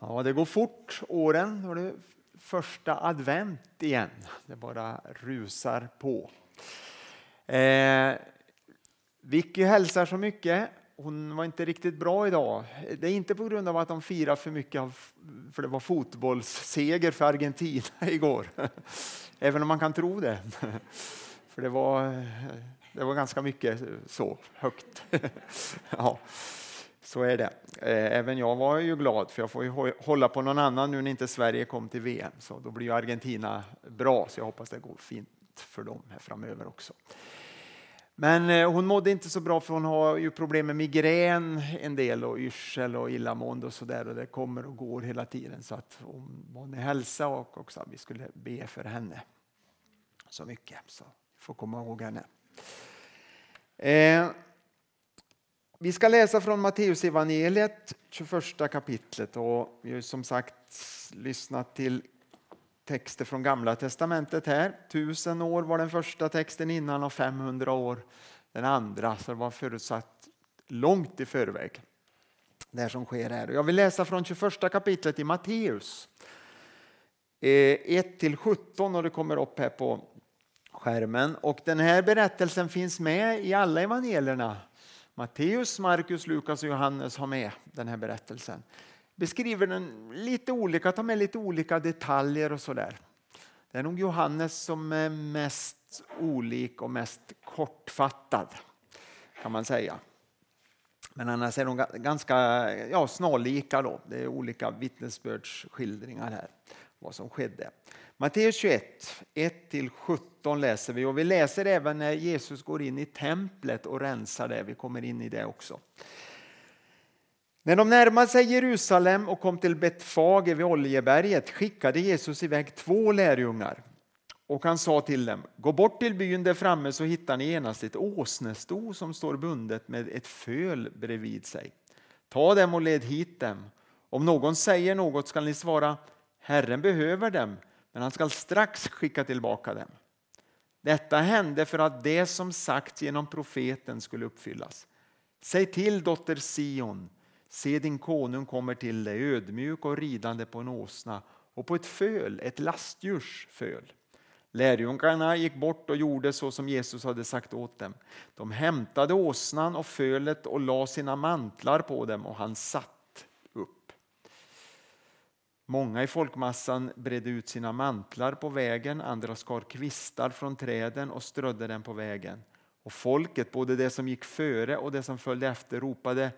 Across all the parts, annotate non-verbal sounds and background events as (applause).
Ja, det går fort åren. Nu är det första advent igen. Det bara rusar på. Eh, Vicky hälsar så mycket. Hon var inte riktigt bra idag. Det är inte på grund av att de firar för mycket, för det var fotbollsseger för Argentina (laughs) igår. Även om man kan tro det. (laughs) För det var, det var ganska mycket så högt. (laughs) Ja. Så är det. Eh, även jag var ju glad för jag får ju hålla på någon annan nu när inte Sverige kom till VM. Så då blir ju Argentina bra så jag hoppas det går fint för dem här framöver också. Men eh, hon mådde inte så bra för hon har ju problem med migrän en del och yrsel och illamående och sådär och det kommer och går hela tiden så att hon mådde hälsa och också att vi skulle be för henne så mycket. Så vi får komma ihåg henne. Eh, vi ska läsa från Matteus evangeliet 21 kapitlet och vi har som sagt lyssnat till texter från Gamla testamentet här. Tusen år var den första texten innan och 500 år den andra, så det var förutsatt långt i förväg. Det som sker här. Jag vill läsa från 21 kapitlet i Matteus. Eh, 1-17. och det kommer upp här på skärmen. Och den här berättelsen finns med i alla evangelierna Matteus, Markus, Lukas och Johannes har med den här berättelsen. Beskriver den lite olika, tar med lite olika detaljer och sådär. Det är nog Johannes som är mest olik och mest kortfattad kan man säga. Men annars är de ganska ja, snarlika. Då. Det är olika vittnesbördsskildringar här vad som skedde. Matteus 21, 1-17 läser vi och vi läser även när Jesus går in i templet och rensar det. Vi kommer in i det också. När de närmade sig Jerusalem och kom till Betfage vid Oljeberget skickade Jesus iväg två lärjungar. Och han sa till dem, gå bort till byn där framme så hittar ni genast ett åsnesto som står bundet med ett föl bredvid sig. Ta dem och led hit dem. Om någon säger något skall ni svara, Herren behöver dem men han skall strax skicka tillbaka dem. Detta hände för att det som sagts genom profeten skulle uppfyllas. Säg till dotter Sion, se din konung kommer till dig ödmjuk och ridande på en åsna och på ett föl, ett lastdjurs föl. Lärjungarna gick bort och gjorde så som Jesus hade sagt åt dem. De hämtade åsnan och fölet och la sina mantlar på dem och han satt Många i folkmassan bredde ut sina mantlar på vägen, andra skar kvistar från träden och strödde dem på vägen. Och folket, både det som gick före och det som följde efter, ropade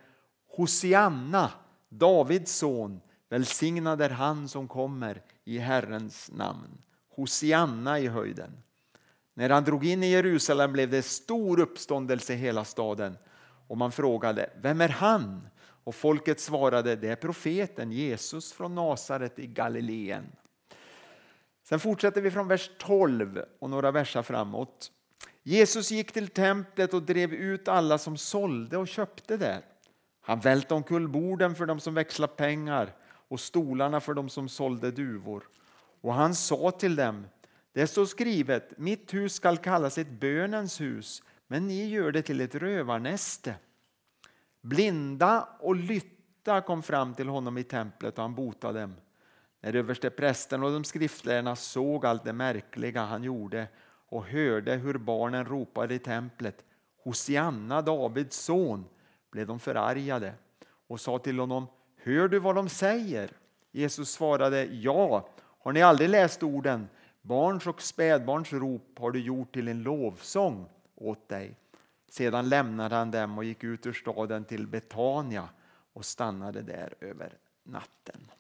Hosianna, Davids son, välsignad är han som kommer i Herrens namn. Hosianna i höjden. När han drog in i Jerusalem blev det stor uppståndelse i hela staden och man frågade, vem är han? Och folket svarade, det är profeten Jesus från Nasaret i Galileen. Sen fortsätter vi från vers 12 och några verser framåt. Jesus gick till templet och drev ut alla som sålde och köpte där. Han välte omkull borden för dem som växlade pengar och stolarna för dem som sålde duvor. Och han sa till dem, det står skrivet, mitt hus skall kallas ett bönens hus, men ni gör det till ett rövarnäste. Blinda och lytta kom fram till honom i templet och han botade dem. När översteprästen och de skriftlärarna såg allt det märkliga han gjorde och hörde hur barnen ropade i templet Hosianna, Davids son, blev de förargade och sa till honom Hör du vad de säger? Jesus svarade Ja, har ni aldrig läst orden Barns och spädbarns rop har du gjort till en lovsång åt dig. Sedan lämnade han dem och gick ut ur staden till Betania och stannade där över natten.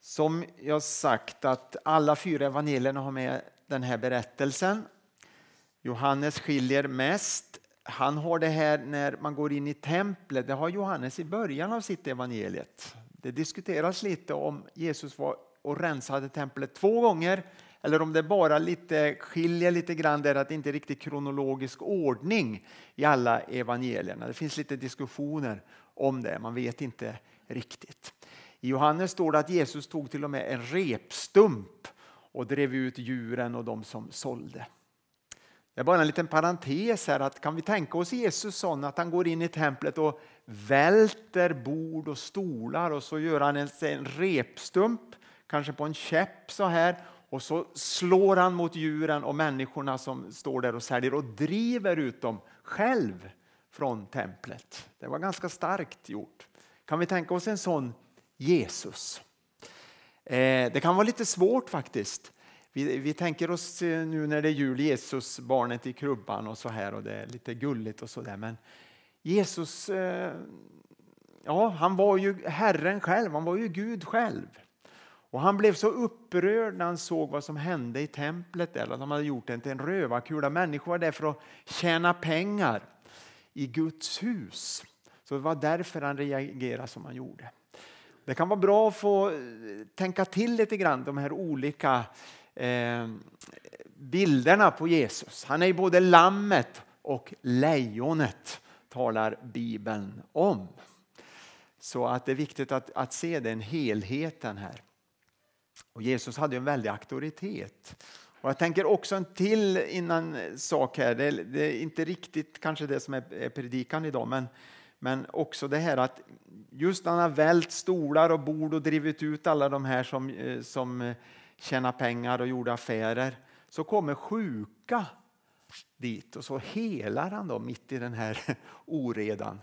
Som jag sagt att alla fyra evangelierna har med den här berättelsen. Johannes skiljer mest. Han har det här när man går in i templet. Det har Johannes i början av sitt evangeliet. Det diskuteras lite om Jesus var och rensade templet två gånger eller om det bara lite skiljer lite grann där att det inte är riktigt kronologisk ordning i alla evangelierna. Det finns lite diskussioner om det, man vet inte riktigt. I Johannes står det att Jesus tog till och med en repstump och drev ut djuren och de som sålde. Det är bara en liten parentes här att kan vi tänka oss Jesus sån att han går in i templet och välter bord och stolar och så gör han en, en repstump, kanske på en käpp så här och så slår han mot djuren och människorna som står där och säljer och driver ut dem själv från templet. Det var ganska starkt gjort. Kan vi tänka oss en sån Jesus? Eh, det kan vara lite svårt faktiskt. Vi, vi, tänker oss eh, nu när det är jul, Jesus, barnet i krubban och så här och det är lite gulligt och så där. Men Jesus, eh, ja, han var ju Herren själv, han var ju Gud själv. Och han blev så upprörd när han såg vad som hände i templet där, att de hade gjort det till en rövarkula. Människor var där för att tjäna pengar i Guds hus. Så det var därför han reagerade som han gjorde. Det kan vara bra att få eh, tänka till lite grann de här olika eh, bilderna på Jesus. Han är både lammet och lejonet talar Bibeln om. Så att det är viktigt att, att se den helheten här. Och Jesus hade en väldig auktoritet. Och jag tänker också en till innan sak här. Det är, det är inte riktigt kanske det som är, är predikan idag, men, men också det här att just när han har vält stolar och bord och drivit ut alla de här som, eh, som eh, tjänar pengar och gjorde affärer, så kommer sjuka dit och så helar han dem mitt i den här (laughs) oredan.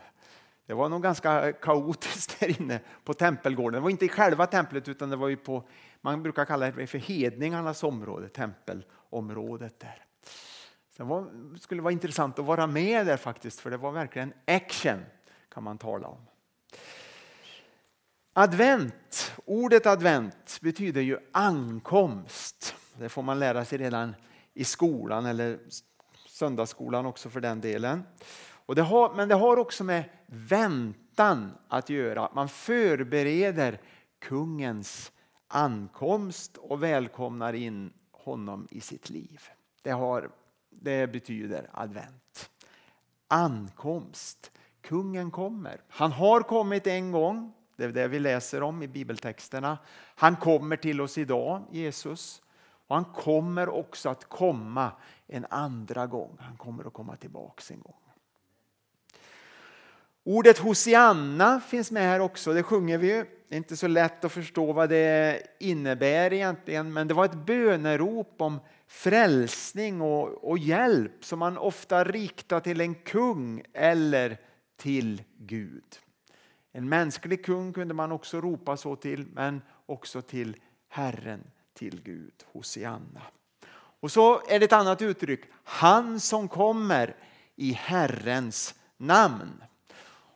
Det var nog ganska kaotiskt där inne på tempelgården. Det var inte i själva templet utan det var ju på, man brukar kalla det för hedningarnas område, tempelområdet där. Det var, skulle vara intressant att vara med där faktiskt för det var verkligen action kan man tala om. Advent, ordet advent betyder ju ankomst. Det får man lära sig redan i skolan eller söndagsskolan också för den delen. Och det har, men det har också med väntan att göra. Man förbereder kungens ankomst och välkomnar in honom i sitt liv. Det, har, det betyder advent. Ankomst. Kungen kommer. Han har kommit en gång. Det är det vi läser om i bibeltexterna. Han kommer till oss idag, Jesus. Och han kommer också att komma en andra gång. Han kommer att komma tillbaka en gång. Ordet Hosianna finns med här också, det sjunger vi ju. Det är inte så lätt att förstå vad det innebär egentligen, men det var ett bönerop om frälsning och, och hjälp som man ofta riktar till en kung eller till Gud. En mänsklig kung kunde man också ropa så till, men också till Herren, till Gud, Hosianna. Och så är det ett annat uttryck, han som kommer i Herrens namn.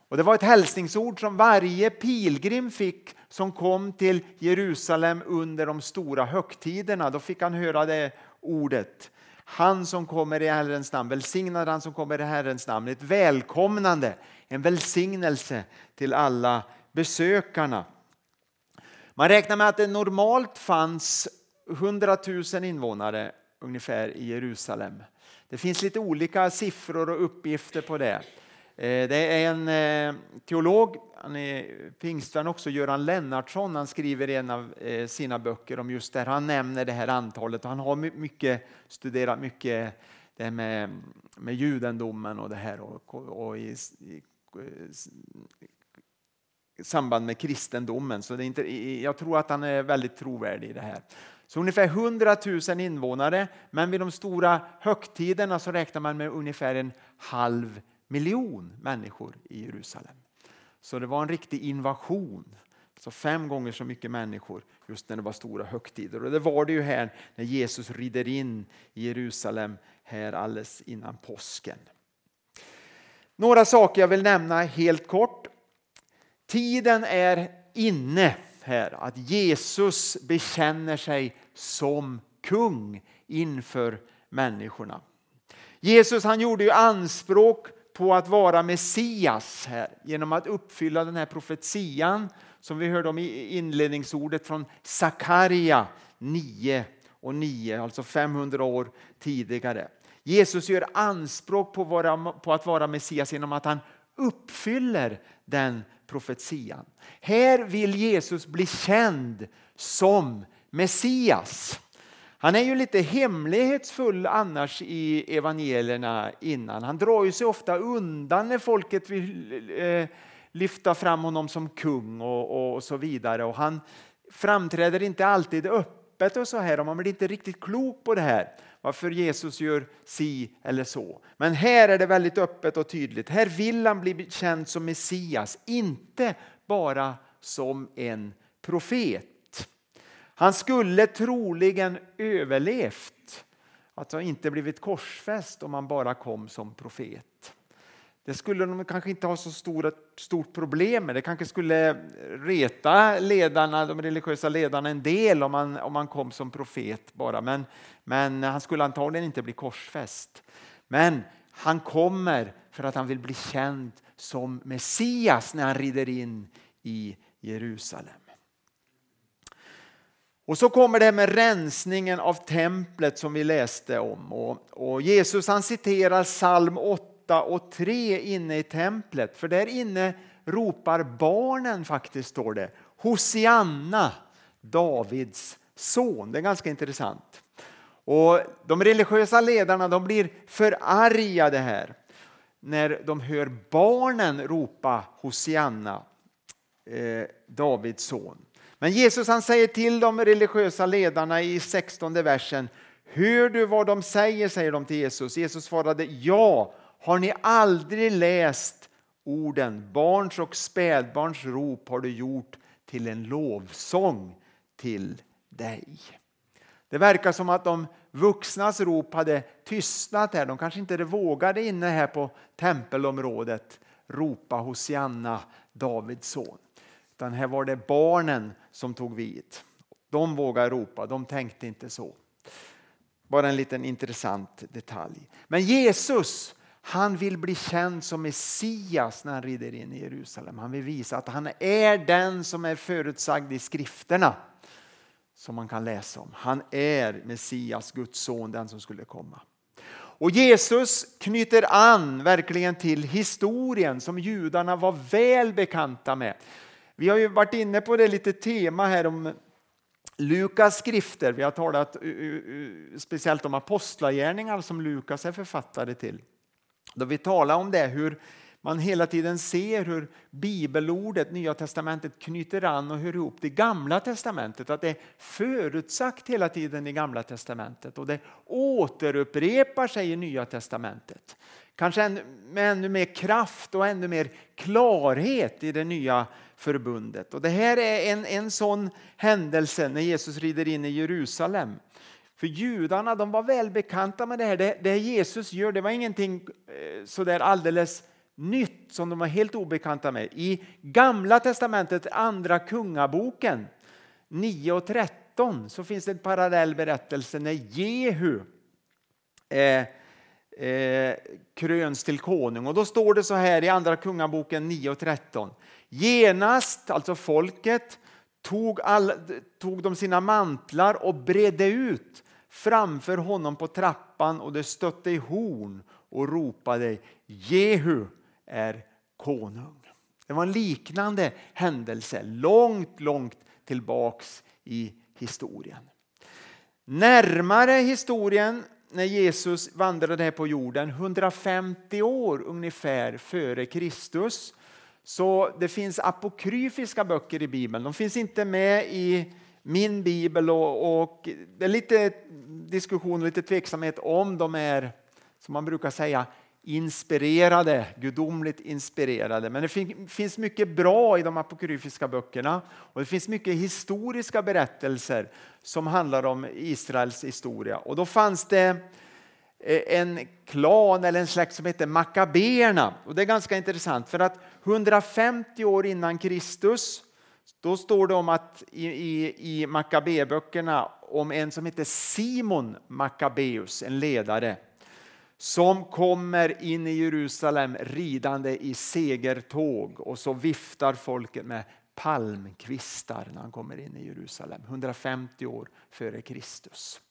Och Det var ett hälsningsord som varje pilgrim fick som kom till Jerusalem under de stora högtiderna. Då fick han höra det ordet. Han som kommer i Herrens namn, välsignad han som kommer i Herrens namn. Ett välkomnande, en välsignelse till alla besökarna. Man räknar med att det normalt fanns 100 000 invånare ungefär i Jerusalem. Det finns lite olika siffror och uppgifter på det. Eh, det är en eh, teolog, han är pingstvän också, Göran Lennartsson. Han skriver i en av eh, sina böcker om just det Han nämner det här antalet. Han har mycket studerat mycket det här med, med judendomen och det här och, och i, i, i samband med kristendomen. Så det är inte, jag tror att han är väldigt trovärdig i det här. Så ungefär 100 000 invånare, men vid de stora högtiderna så räknar man med ungefär en halv miljon människor i Jerusalem. Så det var en riktig invasion. Så fem gånger så mycket människor just när det var stora högtider. Och det var det ju här när Jesus rider in i Jerusalem här alldeles innan påsken. Några saker jag vill nämna helt kort. Tiden är inne här att Jesus bekänner sig som kung inför människorna. Jesus han gjorde ju anspråk på att vara Messias här genom att uppfylla den här profetian som vi hörde om i inledningsordet från Sakaria 9 och 9, alltså 500 år tidigare. Jesus gör anspråk på, vara, på att vara Messias genom att han uppfyller den profetian. Här vill Jesus bli känd som Messias. Han är ju lite hemlighetsfull annars i evangelierna innan. Han drar ju sig ofta undan när folket vill eh, lyfta fram honom som kung och, och så vidare. Och han framträder inte alltid öppet och så här och man blir inte riktigt klok på det här. Varför Jesus gör si eller så. Men här är det väldigt öppet och tydligt. Här vill han bli känd som Messias, inte bara som en profet. Han skulle troligen överlevt, alltså inte blivit korsfäst om han bara kom som profet. Det skulle de kanske inte ha så stora, stort problem med. Det kanske skulle reta ledarna, de religiösa ledarna en del om han om han kom som profet bara. Men, men han skulle antagligen inte bli korsfäst. Men han kommer för att han vill bli känd som Messias när han rider in i Jerusalem. Och så kommer det med rensningen av templet som vi läste om. Och, och Jesus han citerar psalm 8 och 3 inne i templet. För där inne ropar barnen faktiskt, står det. Hosianna, Davids son. Det är ganska intressant. Och De religiösa ledarna de blir förargade här när de hör barnen ropa Hosianna, eh, Davids son. Men Jesus han säger till de religiösa ledarna i 16 versen Hör du vad de säger, säger de till Jesus. Jesus svarade ja. Har ni aldrig läst orden barns och spädbarns rop har du gjort till en lovsång till dig. Det verkar som att de vuxnas rop hade tystnat här. De kanske inte vågade inne här på tempelområdet ropa Hosianna, Davids son. Utan här var det barnen som tog vid. De vågade ropa, de tänkte inte så. Bara en liten intressant detalj. Men Jesus han vill bli känd som Messias när han rider in i Jerusalem. Han vill visa att han är den som är förutsagd i skrifterna. Som man kan läsa om. Han är Messias, Guds son, den som skulle komma. Och Jesus knyter an verkligen till historien som judarna var väl bekanta med. Vi har ju varit inne på det lite tema här om Lukas skrifter. Vi har talat speciellt om apostlagärningar som Lukas är författare till. Då vi talar om det, hur man hela tiden ser hur bibelordet, Nya testamentet, knyter an och hör ihop det gamla testamentet. Att det är förutsagt hela tiden i gamla testamentet och det återupprepar sig i Nya testamentet. Kanske med ännu mer kraft och ännu mer klarhet i det nya förbundet. Och det här är en, en sån händelse när Jesus rider in i Jerusalem. För judarna de var välbekanta med det här. Det, det Jesus gör det var ingenting eh, sådär alldeles nytt som de var helt obekanta med. I Gamla testamentet, Andra Kungaboken 9 och 13 så finns det en parallell berättelse när Jehu eh, eh, kröns till konung. Och då står det så här i Andra Kungaboken 9 och 13. Genast, alltså folket, tog, all, tog de sina mantlar och bredde ut framför honom på trappan och det stötte i horn och ropade Jehu är konung. Det var en liknande händelse långt, långt tillbaks i historien. Närmare historien när Jesus vandrade här på jorden, 150 år ungefär före Kristus, så det finns apokryfiska böcker i Bibeln. De finns inte med i min bibel och, och det är lite diskussion och lite tveksamhet om de är, som man brukar säga, inspirerade, gudomligt inspirerade. Men det finns mycket bra i de apokryfiska böckerna och det finns mycket historiska berättelser som handlar om Israels historia. Och då fanns det eh, en klan eller en släkt som hette Makabeerna. Och det är ganska intressant för att 150 år innan Kristus då står det om att i, i, i Makabeböckerna om en som heter Simon Makabeus, en ledare som kommer in i Jerusalem ridande i segertåg och så viftar folket med palmkvistar när han kommer in i Jerusalem 150 år före Kristus.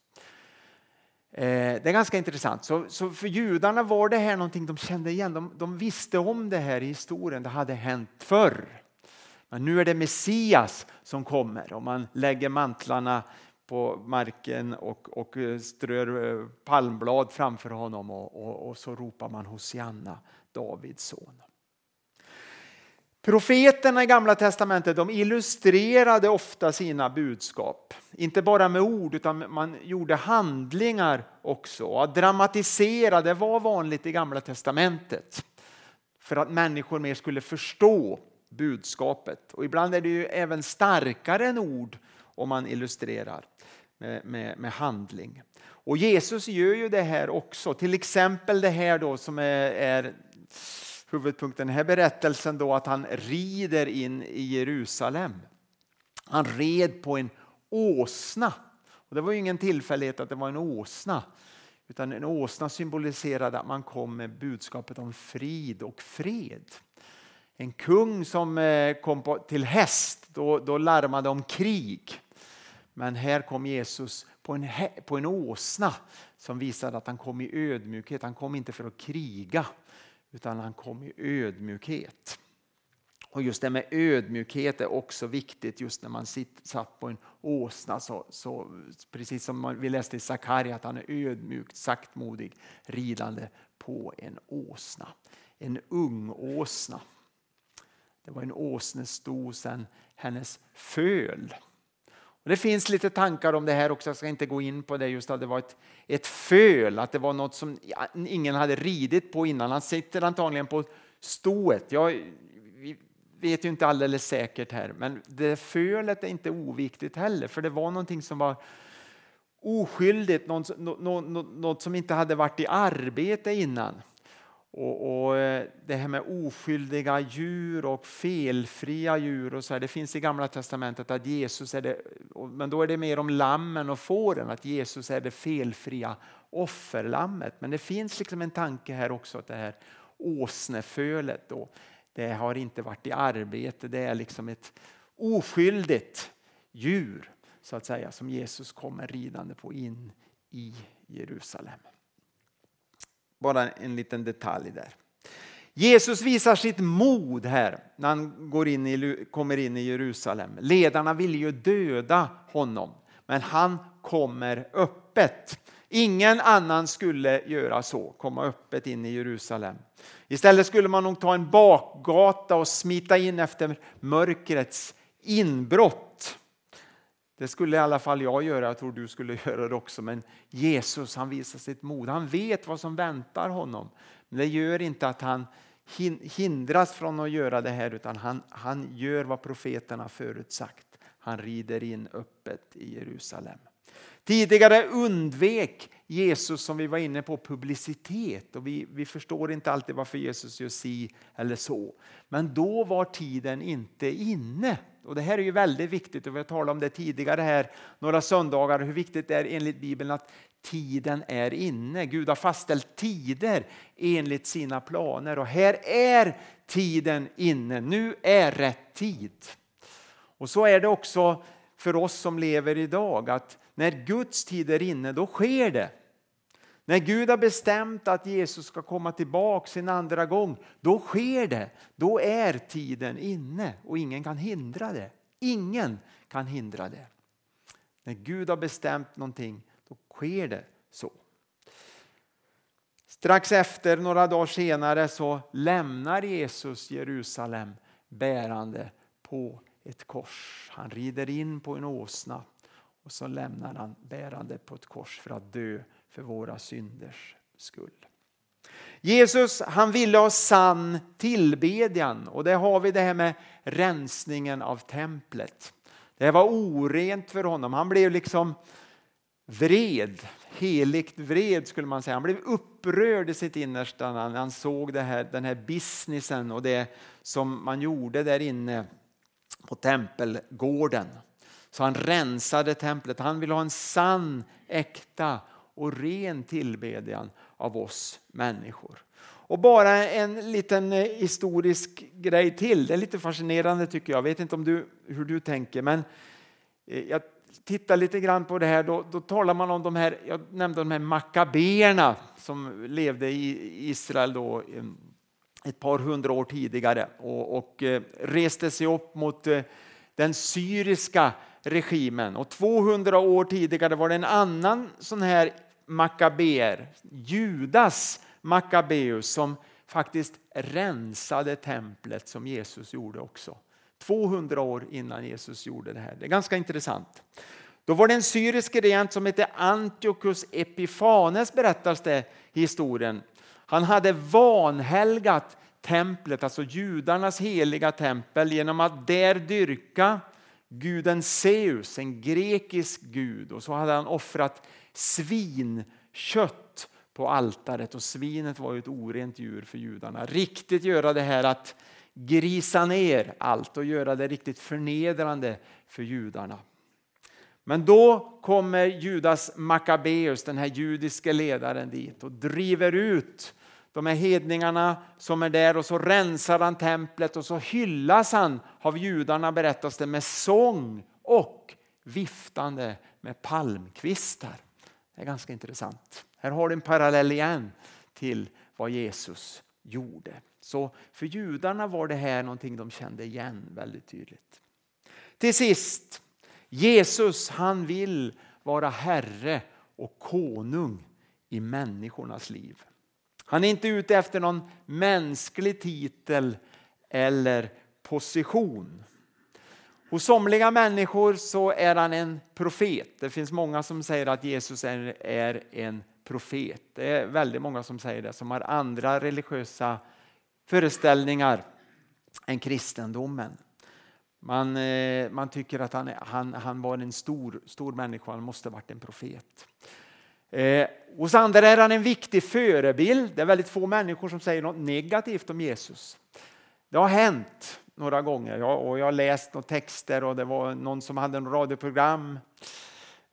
Eh, det är ganska intressant. Så, så, för judarna var det här någonting de kände igen. De, de, visste om det här i historien. Det hade hänt förr. Men nu är det Messias som kommer och man lägger mantlarna på marken och, och eh, strör eh, palmblad framför honom och, och, och så ropar man Hosianna, Davids son. Profeterna i Gamla testamentet de illustrerade ofta sina budskap. Inte bara med ord utan man gjorde handlingar också. Att dramatisera det var vanligt i Gamla testamentet. För att människor mer skulle förstå budskapet. Och ibland är det ju även starkare än ord om man illustrerar med, med, med handling. Och Jesus gör ju det här också. Till exempel det här då som är, är huvudpunkten i den här berättelsen då att han rider in i Jerusalem. Han red på en åsna. Och det var ju ingen tillfällighet att det var en åsna. Utan en åsna symboliserade att man kom med budskapet om frid och fred. En kung som eh, kom kom till häst, då, då larmade om krig. Men här kom Jesus på en, på en åsna som visade att han kom i ödmjukhet. Han kom inte för att kriga utan han kom i ödmjukhet. Och just det med ödmjukhet är också viktigt just när man sitt, satt på en åsna. Så, så, precis som vi läste i Sakarja att han är ödmjukt, saktmodig, ridande på en åsna. En ung åsna. Det var en åsne stor sen hennes föl. Och det finns lite tankar om det här också, jag ska inte gå in på det just att det var ett, ett föl, att det var något som ingen hade ridit på innan. Han sitter antagligen på stået. Jag vet ju inte alldeles säkert här, men det fölet är inte oviktigt heller, för det var någonting som var oskyldigt, något, något, något som inte hade varit i arbete innan. Och, och, eh, Det här med oskyldiga djur och felfria djur och så här, det finns i Gamla testamentet att Jesus är det, men då är det mer om lammen och fåren, att Jesus är det felfria offerlammet. Men det finns liksom en tanke här också att det här åsnefölet då, det har inte varit i arbete, det är liksom ett oskyldigt djur så att säga som Jesus kommer ridande på in i Jerusalem. Bara en liten detalj där. Jesus visar sitt mod här när han går in i, kommer in i Jerusalem. Ledarna vill ju döda honom, men han kommer öppet. Ingen annan skulle göra så, komma öppet in i Jerusalem. Istället skulle man nog ta en bakgata och smita in efter mörkrets inbrott. Det skulle i alla fall jag göra, jag tror du skulle (laughs) göra det också. Men Jesus han visar sitt mod. Han vet vad som väntar honom. Men det gör inte att han hindras från att göra det här utan han, han gör vad profeterna förutsagt. Han rider in öppet i Jerusalem. Tidigare undvek Jesus, som vi var inne på, publicitet. Och vi, vi förstår inte alltid varför Jesus gör si eller så. Men då var tiden inte inne. Och Det här är ju väldigt viktigt och vi har talat om det tidigare här några söndagar hur viktigt det är enligt Bibeln att tiden är inne. Gud har fastställt tider enligt sina planer och här är tiden inne. Nu är rätt tid. Och så är det också för oss som lever idag att när Guds tid är inne, då sker det. När Gud har bestämt att Jesus ska komma tillbaka sin andra gång, då sker det. Då är tiden inne och ingen kan hindra det. Ingen kan hindra det. När Gud har bestämt någonting, då sker det så. Strax efter, några dagar senare, så lämnar Jesus Jerusalem bärande på ett kors. Han rider in på en åsna och så lämnar han bärande på ett kors för att dö för våra synders skull. Jesus han ville ha sann tillbedjan och det har vi det här med rensningen av templet. Det var orent för honom. Han blev liksom vred, heligt vred skulle man säga. Han blev upprörd i sitt innersta när han såg det här, den här businessen och det som man gjorde där inne på tempelgården. Så han rensade templet. Han ville ha en sann, äkta och ren tillbedjan av oss människor. Och bara en liten eh, historisk grej till. Det är lite fascinerande tycker jag. Jag vet inte om du, hur du tänker men eh, jag tittar lite grann på det här. Då, då talar man om de här, jag nämnde de här makabeerna som levde i Israel då eh, ett par hundra år tidigare och, och eh, reste sig upp mot eh, den syriska regimen. Och 200 år tidigare var det en annan sån här makaber, Judas Makabeus, som faktiskt rensade templet som Jesus gjorde också. 200 år innan Jesus gjorde det här. Det är ganska intressant. Då var det en syrisk regent som hette Antiochus Epifanes berättas det i historien. Han hade vanhelgat templet, alltså judarnas heliga tempel genom att där dyrka guden Zeus, en grekisk gud. Och så hade han offrat svinkött på altaret och svinet var ju ett orent djur för judarna. Riktigt göra det här att grisa ner allt och göra det riktigt förnedrande för judarna. Men då kommer Judas Makabeus, den här judiske ledaren dit och driver ut de här hedningarna som är där och så rensar han templet och så hyllas han av judarna berättas det med sång och viftande med palmkvistar. Det är ganska intressant. Här har du en parallell igen till vad Jesus gjorde. Så för judarna var det här någonting de kände igen väldigt tydligt. Till sist, Jesus han vill vara Herre och konung i människornas liv. Han är inte ute efter någon mänsklig titel eller position. Hos somliga människor så är han en profet. Det finns många som säger att Jesus är, en profet. Det är väldigt många som säger det, som har andra religiösa föreställningar än kristendomen. Man, eh, man tycker att han, han, han var en stor, stor människa, han måste ha varit en profet. Eh, hos andra är han en viktig förebild. Det är väldigt få människor som säger något negativt om Jesus. Det har hänt några gånger jag, och jag har läst några texter och det var någon som hade en radioprogram.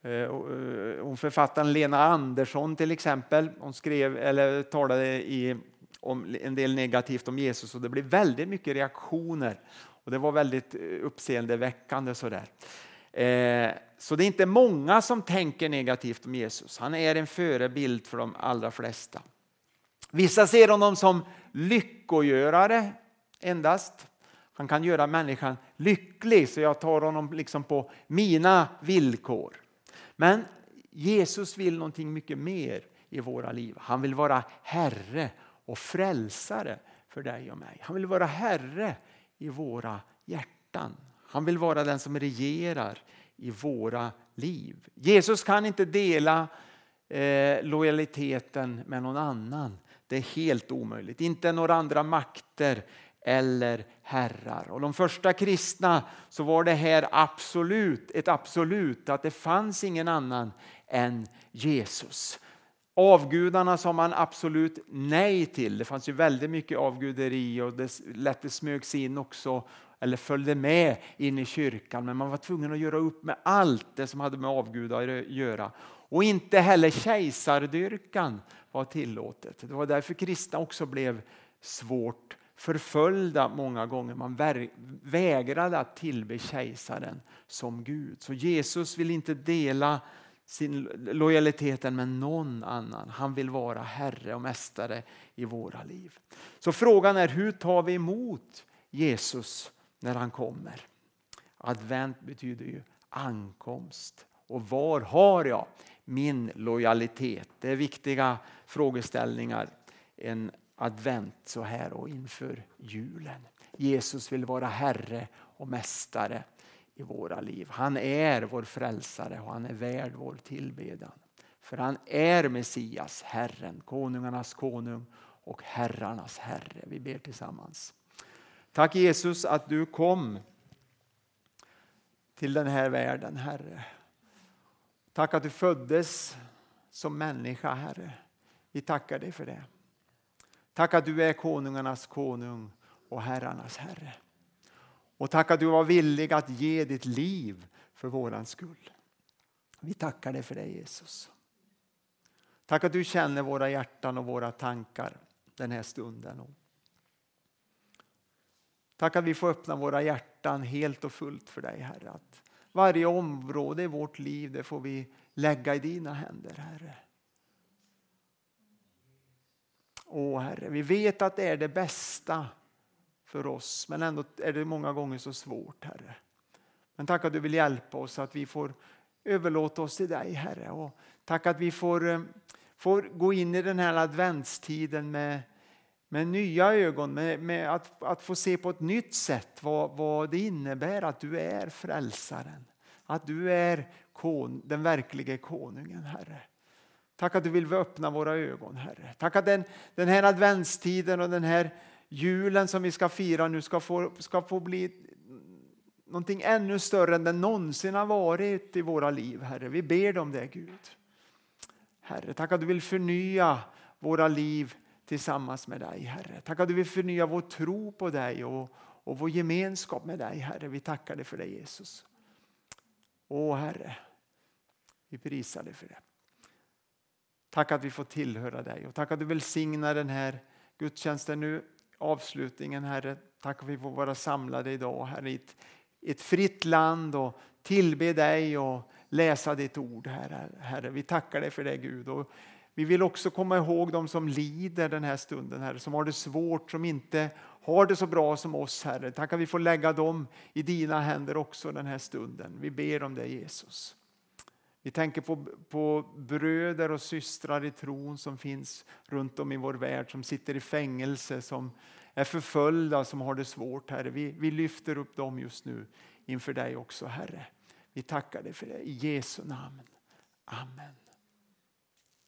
Eh, och eh, författaren Lena Andersson till exempel, hon skrev eller talade i, om en del negativt om Jesus och det blev väldigt mycket reaktioner och det var väldigt eh, uppseendeväckande sådär. Eh, så det är inte många som tänker negativt om Jesus. Han är en förebild för de allra flesta. Vissa ser honom som lyckogörare endast. Han kan göra människan lycklig så jag tar honom liksom på mina villkor. Men Jesus vill någonting mycket mer i våra liv. Han vill vara Herre och frälsare för dig och mig. Han vill vara Herre i våra hjärtan. Han vill vara den som regerar i våra liv. Jesus kan inte dela eh, lojaliteten med någon annan. Det är helt omöjligt. Inte några andra makter eller herrar. Och de första kristna så var det här absolut, ett absolut, att det fanns ingen annan än Jesus. Avgudarna sa man absolut nej till. Det fanns ju väldigt mycket avguderi och det lätt det smögs in också eller följde med in i kyrkan men man var tvungen att göra upp med allt det som hade med avgudar att göra. Och inte heller kejsardyrkan var tillåtet. Det var därför kristna också blev svårt förföljda många gånger. Man vägrade att tillbe kejsaren som Gud. Så Jesus vill inte dela sin lojaliteten med någon annan. Han vill vara Herre och Mästare i våra liv. Så frågan är hur tar vi emot Jesus när han kommer? Advent betyder ju ankomst. Och var har jag min lojalitet? Det är viktiga frågeställningar en advent så här och inför julen. Jesus vill vara Herre och Mästare i våra liv. Han är vår frälsare och han är värd vår tillbedjan. För han är Messias, Herren, konungarnas konung och herrarnas Herre. Vi ber tillsammans. Tack Jesus att du kom till den här världen, Herre. Tack att du föddes som människa, Herre. Vi tackar dig för det. Tack att du är konungarnas konung och herrarnas Herre. Och tack att du var villig att ge ditt liv för våran skull. Vi tackar dig för det Jesus. Tack att du känner våra hjärtan och våra tankar den här stunden. Tack att vi får öppna våra hjärtan helt och fullt för dig Herre. Att varje område i vårt liv det får vi lägga i dina händer Herre. Åh Herre, vi vet att det är det bästa för oss men ändå är det många gånger så svårt Herre. Men tack att du vill hjälpa oss att vi får överlåta oss till dig Herre. Och tack att vi får, eh, får gå in i den här adventstiden med, med nya ögon, med, med att, att få se på ett nytt sätt vad, vad det innebär att du är frälsaren. Att du är kon, den verkliga konungen Herre. Tack att du vill öppna våra ögon Herre. Tack att den, den här adventstiden och den här julen som vi ska fira nu ska få, ska få bli någonting ännu större än den någonsin har varit i våra liv, Herre. Vi ber dig om det, Gud. Herre, tack att du vill förnya våra liv tillsammans med dig, Herre. Tack att du vill förnya vår tro på dig och, och vår gemenskap med dig, Herre. Vi tackar dig för det, Jesus. Åh, Herre, vi prisar dig för det. Tack att vi får tillhöra dig och tack att du välsignar den här gudstjänsten nu, avslutningen, Herre. Tack att vi får vara samlade idag, Herre, i ett, ett fritt land och tillbe dig och läsa ditt ord, Herre. herre. Vi tackar dig för det, Gud. Och vi vill också komma ihåg de som lider den här stunden, Herre, som har det svårt, som inte har det så bra som oss, Herre. Tack att vi får lägga dem i dina händer också den här stunden. Vi ber om det, Jesus. Vi tänker på, på bröder och systrar i tron som finns runt om i vår värld, som sitter i fängelse, som är förföljda, som har det svårt, Herre. Vi, vi lyfter upp dem just nu inför dig också, Herre. Vi tackar dig för det. I Jesu namn. Amen.